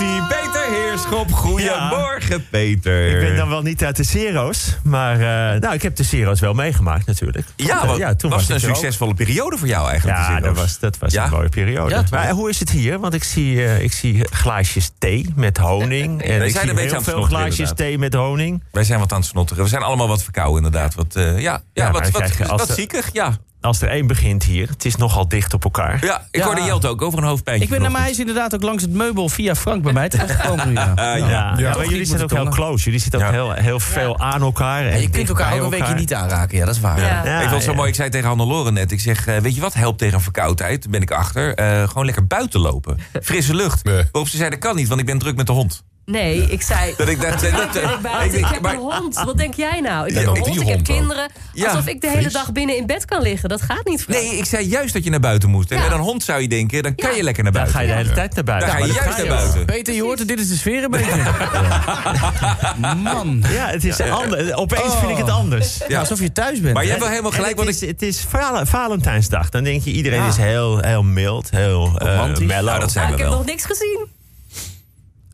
Peter Heerschop. Goedemorgen, Peter. Ik ben dan wel niet uit de Zero's, maar uh, nou, ik heb de Zero's wel meegemaakt natuurlijk. Ja, Want, wat, ja, toen was was het een ook. succesvolle periode voor jou eigenlijk? Ja, dat was, dat was Ja? een mooie periode. Maar hoe is het hier? Want ik zie, eh, ik zie glaasjes thee met honing. En Wij ik zijn zie een beetje heel veel glaasjes inderdaad. thee met honing. Wij zijn wat aan het snotteren. We zijn allemaal wat verkouden inderdaad. Wat, eh, ja, ja, wat, wat, wat ziekig, ja. Als er één begint hier, het is nogal dicht op elkaar. ja. Ik Ja. hoorde Jelte ook over een hoofdpijntje. Ik ben naar mij is inderdaad ook langs het meubel via Frank bij mij terechtgekomen. Ja. Ja. Ja, maar jullie zijn ook heel close. Jullie zitten ook heel, heel veel aan elkaar. En Ja, je kunt elkaar ook een weekje niet aanraken, ja, dat is waar. Ja. Ja, ik vond het zo ja. mooi. Ik zei tegen Hannelore net. Ik zeg, eh, weet je wat helpt tegen een verkoudheid? Daar ben ik achter. Eh, gewoon lekker buiten lopen. Frisse lucht. Nee. Waarop ze zei, dat kan niet, want ik ben druk met de hond. Nee, ik zei... Dat ik dacht, dat, Ik ik buiten. Ik denk, heb maar- een hond. Wat denk jij nou? Ik Ja, heb dan een hond, ik heb kinderen. Ja, Alsof ik de hele dag binnen in bed kan liggen. Dat gaat niet, Frank. Nee, ik zei juist dat je naar buiten moest. En Ja. met een hond zou je denken, dan kan Ja. je lekker naar Dan buiten. ga je de hele tijd naar buiten. Dan ga je dat juist naar buiten. Peter, je hoort het, dit is de sfeer een beetje. Man. Ja, het is anders. Opeens vind ik het anders. Ja. Alsof je thuis bent. Maar je hebt wel helemaal gelijk. het, Want is, het is Val- Valentijnsdag. Dan denk je, iedereen Ja. is heel, heel mild, heel eh Romantisch. mellow. Dat zijn Ah, we ik heb wel. nog niks gezien.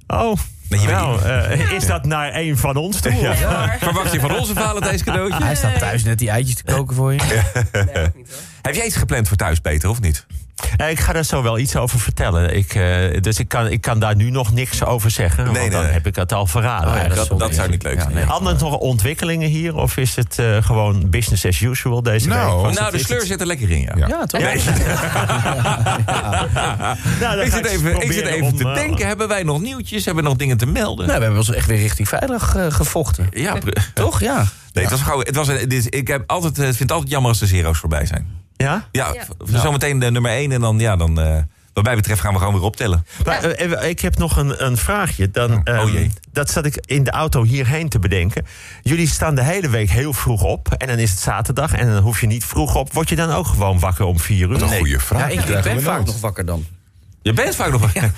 Oh, nou, is dat naar een van ons toe? of? Verwacht je van ons een Valentijnscadeautje? Hij staat thuis net die eitjes te koken voor je. Nee, niet hoor. Heb jij iets gepland voor thuis, Peter, of niet? Ik ga daar zo wel iets over vertellen. Ik, eh, dus ik kan, ik kan daar nu nog niks over zeggen. Nee, want dan nee, heb ik het al verraden. Oh ja, dat, dat ja. zou niet leuk Ja, zijn. nee. Anders nog ontwikkelingen hier? Of is het eh, gewoon business as usual deze Nou, week? Was Nou, het- de sleur het- zit er lekker in, ja. Ja. Ja, toch? Ja, is het- Nou, dan Ik zit even, ik zit proberen even om, te eh, denken, hebben wij nog nieuwtjes? Hebben we nog dingen te melden? Nou, we hebben ons echt weer richting veilig eh, gevochten. Ja, Toch? Ja. nee, het was gauw. Het was een, dit, ik heb altijd, vind het altijd jammer als de zero's voorbij zijn. Ja? Ja, Ja. zometeen de nummer 1 en dan, ja, dan, eh, wat mij betreft gaan we gewoon weer optellen. Maar, eh, ik heb nog een, een vraagje. Dan, Oh ehm, jee. Dat zat ik in de auto hierheen te bedenken. Jullie staan de hele week heel vroeg op. En dan is het zaterdag. En dan hoef je niet vroeg op. Word je dan ook gewoon wakker om vier uur? Wat een goede vraag. Ja, ik, ik ben vaak nog wakker dan. Je bent vaak nog... Ja.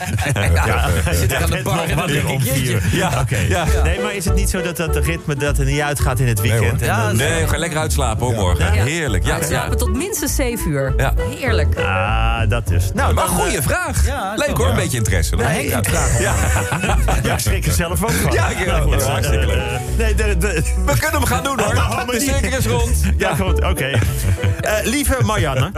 Ja, zit ik aan de bar en dan denk ik. Ja, oké. Ja. Nee, maar is het niet zo dat dat ritme dat er niet uitgaat in het weekend? En Ja, dan- Nee, ga lekker uitslapen hoor, morgen. Ja. Heerlijk. Ja, We ja. slapen tot minstens 7 uur. Ja. Heerlijk. Ah, dat dus. Nou, Maar dan, goede eh, vraag. Ja, Leuk toch, hoor, een ja. beetje interesse. Ja, heeft vragen. Ja, ik schrik er zelf ook van. Ja, ik- ja, goed, hartstikke leuk. eh, Nee, de, de, We kunnen hem gaan doen hoor. Oh, De cirkel is rond. Ja, goed, oké. Eh, lieve Marianne.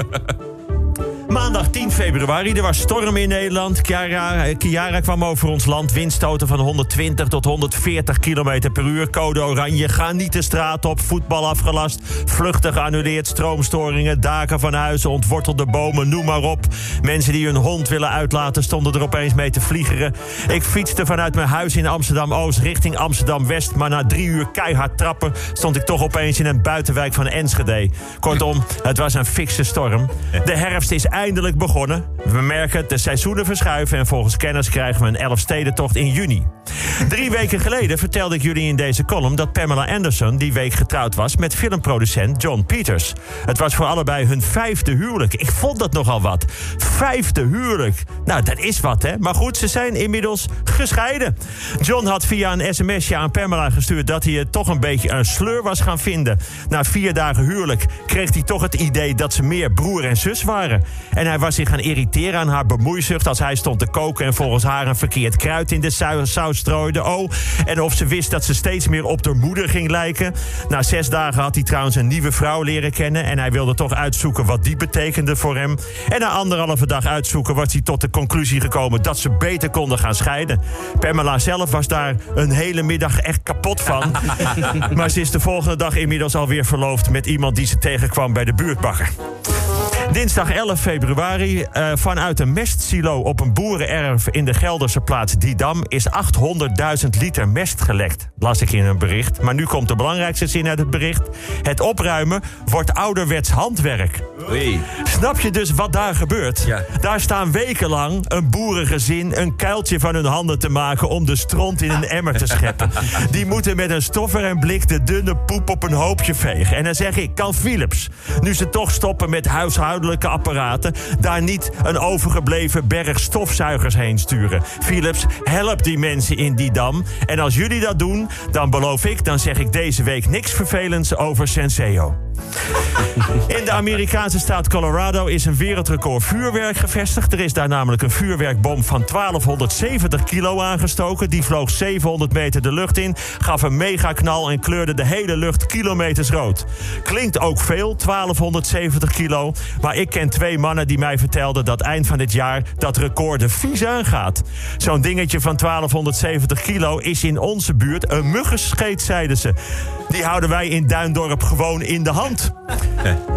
Maandag 10 februari, er was storm in Nederland. Chiara, eh, kwam over ons land. Windstoten van 120 tot 140 km per uur. Code oranje, ga niet de straat op. Voetbal afgelast, vluchten geannuleerd. Stroomstoringen, daken van huizen, ontwortelde bomen, noem maar op. Mensen die hun hond willen uitlaten stonden er opeens mee te vliegeren. Ik fietste vanuit mijn huis in Amsterdam-Oost richting Amsterdam-West. Maar na drie uur keihard trappen stond ik toch opeens in een buitenwijk van Enschede. Kortom, het was een fikse storm. De herfst is eindelijk begonnen. We merken de seizoenen verschuiven en volgens kenners krijgen we een Elfstedentocht in juni. Drie weken geleden vertelde ik jullie in deze column dat Pamela Anderson die week getrouwd was met filmproducent John Peters. Het was voor allebei hun vijfde huwelijk. Ik vond dat nogal wat. Vijfde huwelijk. Nou, dat is wat, hè? Maar goed, ze zijn inmiddels gescheiden. John had via een sms'je aan Pamela gestuurd dat hij het toch een beetje een sleur was gaan vinden. Na vier dagen huwelijk kreeg hij toch het idee dat ze meer broer en zus waren. En hij was zich gaan irriteren aan haar bemoeizucht als hij stond te koken en volgens haar een verkeerd kruid in de sau- saus strooide. Oh, en of ze wist dat ze steeds meer op haar moeder ging lijken. Na zes dagen had hij trouwens een nieuwe vrouw leren kennen en hij wilde toch uitzoeken wat die betekende voor hem. En na anderhalve dag uitzoeken was hij tot de conclusie gekomen dat ze beter konden gaan scheiden. Pamela zelf was daar een hele middag echt kapot van. maar ze is de volgende dag inmiddels alweer verloofd met iemand die ze tegenkwam bij de buurtbakker. Dinsdag 11 februari. eh, vanuit een mestsilo op een boerenerf in de Gelderse plaats Didam is 800.000 liter mest gelekt. Las ik in een bericht. Maar nu komt de belangrijkste zin uit het bericht. Het opruimen wordt ouderwets handwerk. Snap je dus wat daar gebeurt? Ja. Daar staan wekenlang een boerengezin een kuiltje van hun handen te maken om de stront in een emmer te scheppen. Die moeten met een stoffer en blik de dunne poep op een hoopje vegen. En dan zeg ik, kan Philips, nu ze toch stoppen met huishoudelijke apparaten, daar niet een overgebleven berg stofzuigers heen sturen? Philips, help die mensen in die dam. En als jullie dat doen, dan beloof ik, dan zeg ik deze week niks vervelends over Senseo. In de Amerikaanse staat Colorado is een wereldrecord vuurwerk gevestigd. Er is daar namelijk een vuurwerkbom van 1270 kilo aangestoken. Die vloog 700 meter de lucht in, gaf een megaknal en kleurde de hele lucht kilometers rood. Klinkt ook veel, 1270 kilo. Maar ik ken twee mannen die mij vertelden dat eind van dit jaar dat record de vies aangaat. Zo'n dingetje van 1270 kilo is in onze buurt een muggenscheet, zeiden ze. Die houden wij in Duindorp gewoon in de hand.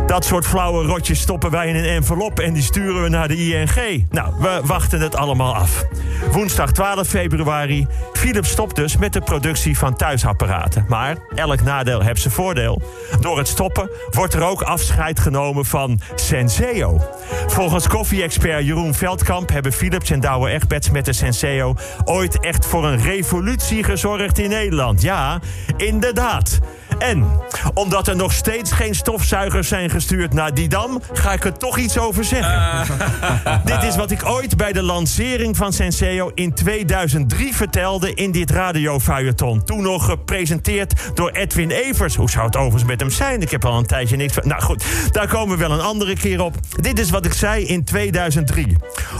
Dat soort flauwe rotjes stoppen wij in een envelop en die sturen we naar de ING. Nou, we wachten het allemaal af. Woensdag 12 februari. Philips stopt dus met de productie van thuisapparaten. Maar elk nadeel heeft zijn voordeel. Door het stoppen wordt er ook afscheid genomen van Senseo. Volgens koffie-expert Jeroen Veldkamp hebben Philips en Douwe Egberts met de Senseo ooit echt voor een revolutie gezorgd in Nederland. Ja, inderdaad. En omdat er nog steeds geen stofzuigers zijn gestuurd naar Didam, ga ik er toch iets over zeggen. dit is wat ik ooit bij de lancering van Senseo in 2003 vertelde in dit radiofeuilleton. Toen nog gepresenteerd door Edwin Evers. Hoe zou het overigens met hem zijn? Ik heb al een tijdje niks van. Nou goed, daar komen we wel een andere keer op. Dit is wat ik zei in 2003.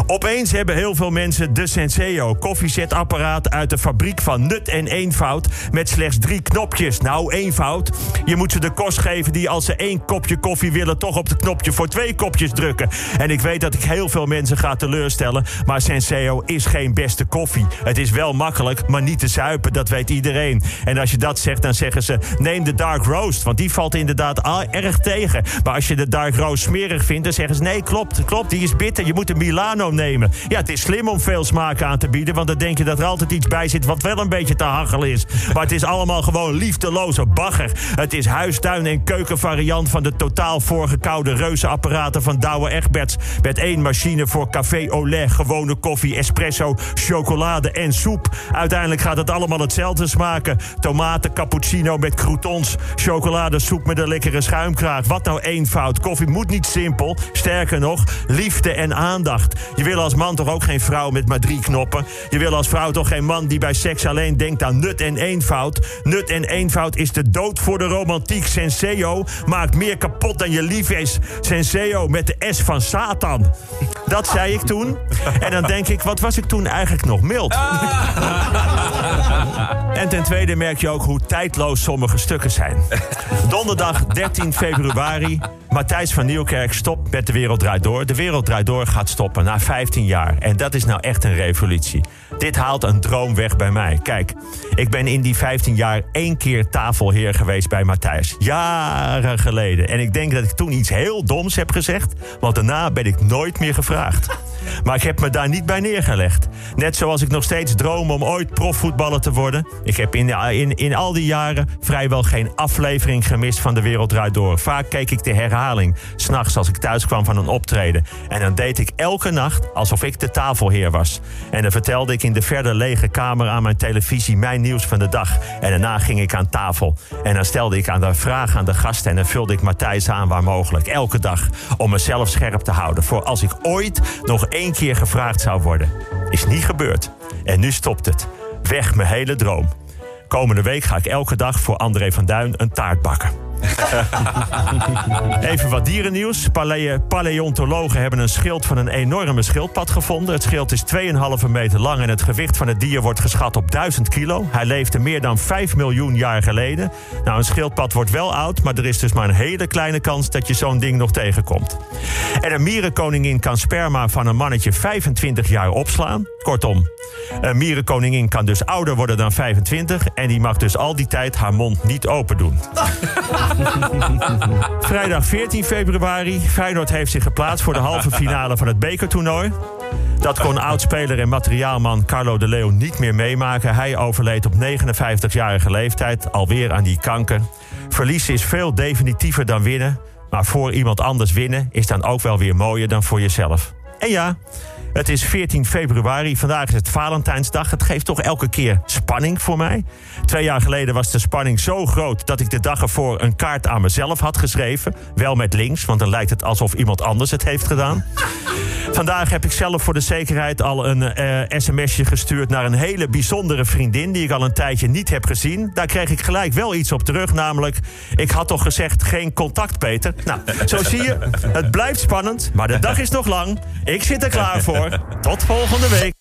Opeens hebben heel veel mensen de Senseo koffiezetapparaat uit de fabriek van Nut en Eenvoud met slechts drie knopjes. Nou, eenvoud. Je moet ze de kost geven die als ze één kopje koffie willen... toch op het knopje voor twee kopjes drukken. En ik weet dat ik heel veel mensen ga teleurstellen... maar Senseo is geen beste koffie. Het is wel makkelijk, maar niet te zuipen, dat weet iedereen. En als je dat zegt, dan zeggen ze... neem de Dark Roast, want die valt inderdaad erg tegen. Maar als je de Dark Roast smerig vindt, dan zeggen ze... nee, klopt, klopt, die is bitter, je moet een Milano nemen. Ja, het is slim om veel smaken aan te bieden... want dan denk je dat er altijd iets bij zit wat wel een beetje te hachelen is. Maar het is allemaal gewoon liefdeloze Het is huistuin- en keukenvariant van de totaal voorgekoude reuzenapparaten van Douwe Egberts. Met één machine voor café au lait, gewone koffie, espresso, chocolade en soep. Uiteindelijk gaat het allemaal hetzelfde smaken. Tomaten, cappuccino met croutons, chocoladesoep met een lekkere schuimkraag. Wat nou eenvoud? Koffie moet niet simpel. Sterker nog, liefde en aandacht. Je wil als man toch ook geen vrouw met maar drie knoppen? Je wil als vrouw toch geen man die bij seks alleen denkt aan nut en eenvoud? Nut en eenvoud is de dood voor de romantiek. Senseo maakt meer kapot dan je lief is. Senseo met de S van Satan. Dat zei ik toen. En dan denk ik, wat was ik toen eigenlijk nog mild? En ten tweede merk je ook hoe tijdloos sommige stukken zijn. Donderdag 13 februari. Matthijs van Nieuwkerk stopt met De Wereld Draait Door. De Wereld Draait Door gaat stoppen na 15 jaar. En dat is nou echt een revolutie. Dit haalt een droom weg bij mij. Kijk, ik ben in die 15 jaar één keer tafelheer geweest bij Matthijs. Jaren geleden. En ik denk dat ik toen iets heel doms heb gezegd. Want daarna ben ik nooit meer gevraagd. Maar ik heb me daar niet bij neergelegd. Net zoals ik nog steeds droom om ooit profvoetballer te worden. Ik heb in, in, in al die jaren vrijwel geen aflevering gemist van De Wereld Draait Door. Vaak keek ik de herhaling, s'nachts als ik thuis kwam van een optreden. En dan deed ik elke nacht alsof ik de tafelheer was. En dan vertelde ik in de verder lege kamer aan mijn televisie mijn nieuws van de dag. En daarna ging ik aan tafel. En dan stelde ik aan de vraag aan de gasten en dan vulde ik Matthijs aan waar mogelijk. Elke dag. Om mezelf scherp te houden. Voor als ik ooit nog één keer gevraagd zou worden. Is niet gebeurd. En nu stopt het. Weg mijn hele droom. Komende week ga ik elke dag voor André van Duin een taart bakken. Even wat dierennieuws. Paleo- Paleontologen hebben een schild van een enorme schildpad gevonden. Het schild is 2,5 meter lang en het gewicht van het dier wordt geschat op 1000 kilo. Hij leefde meer dan 5 miljoen jaar geleden. Nou, een schildpad wordt wel oud, maar er is dus maar een hele kleine kans dat je zo'n ding nog tegenkomt. En een mierenkoningin kan sperma van een mannetje 25 jaar opslaan. Kortom, een mierenkoningin kan dus ouder worden dan 25 en die mag dus al die tijd haar mond niet open doen. Vrijdag 14 februari. Feyenoord heeft zich geplaatst voor de halve finale van het bekertoernooi. Dat kon oudspeler en materiaalman Carlo de Leeuw niet meer meemaken. Hij overleed op 59-jarige leeftijd, alweer aan die kanker. Verliezen is veel definitiever dan winnen. Maar voor iemand anders winnen is dan ook wel weer mooier dan voor jezelf. En ja, Het is 14 februari. Vandaag is het Valentijnsdag. Het geeft toch elke keer spanning voor mij. Twee jaar geleden was de spanning zo groot dat ik de dag ervoor een kaart aan mezelf had geschreven. Wel met links, want dan lijkt het alsof iemand anders het heeft gedaan. Vandaag heb ik zelf voor de zekerheid al een eh, sms'je gestuurd naar een hele bijzondere vriendin die ik al een tijdje niet heb gezien. Daar kreeg ik gelijk wel iets op terug, namelijk ik had toch gezegd geen contact, Peter. Nou, zo zie je, het blijft spannend, maar de dag is nog lang. Ik zit er klaar Tot volgende week.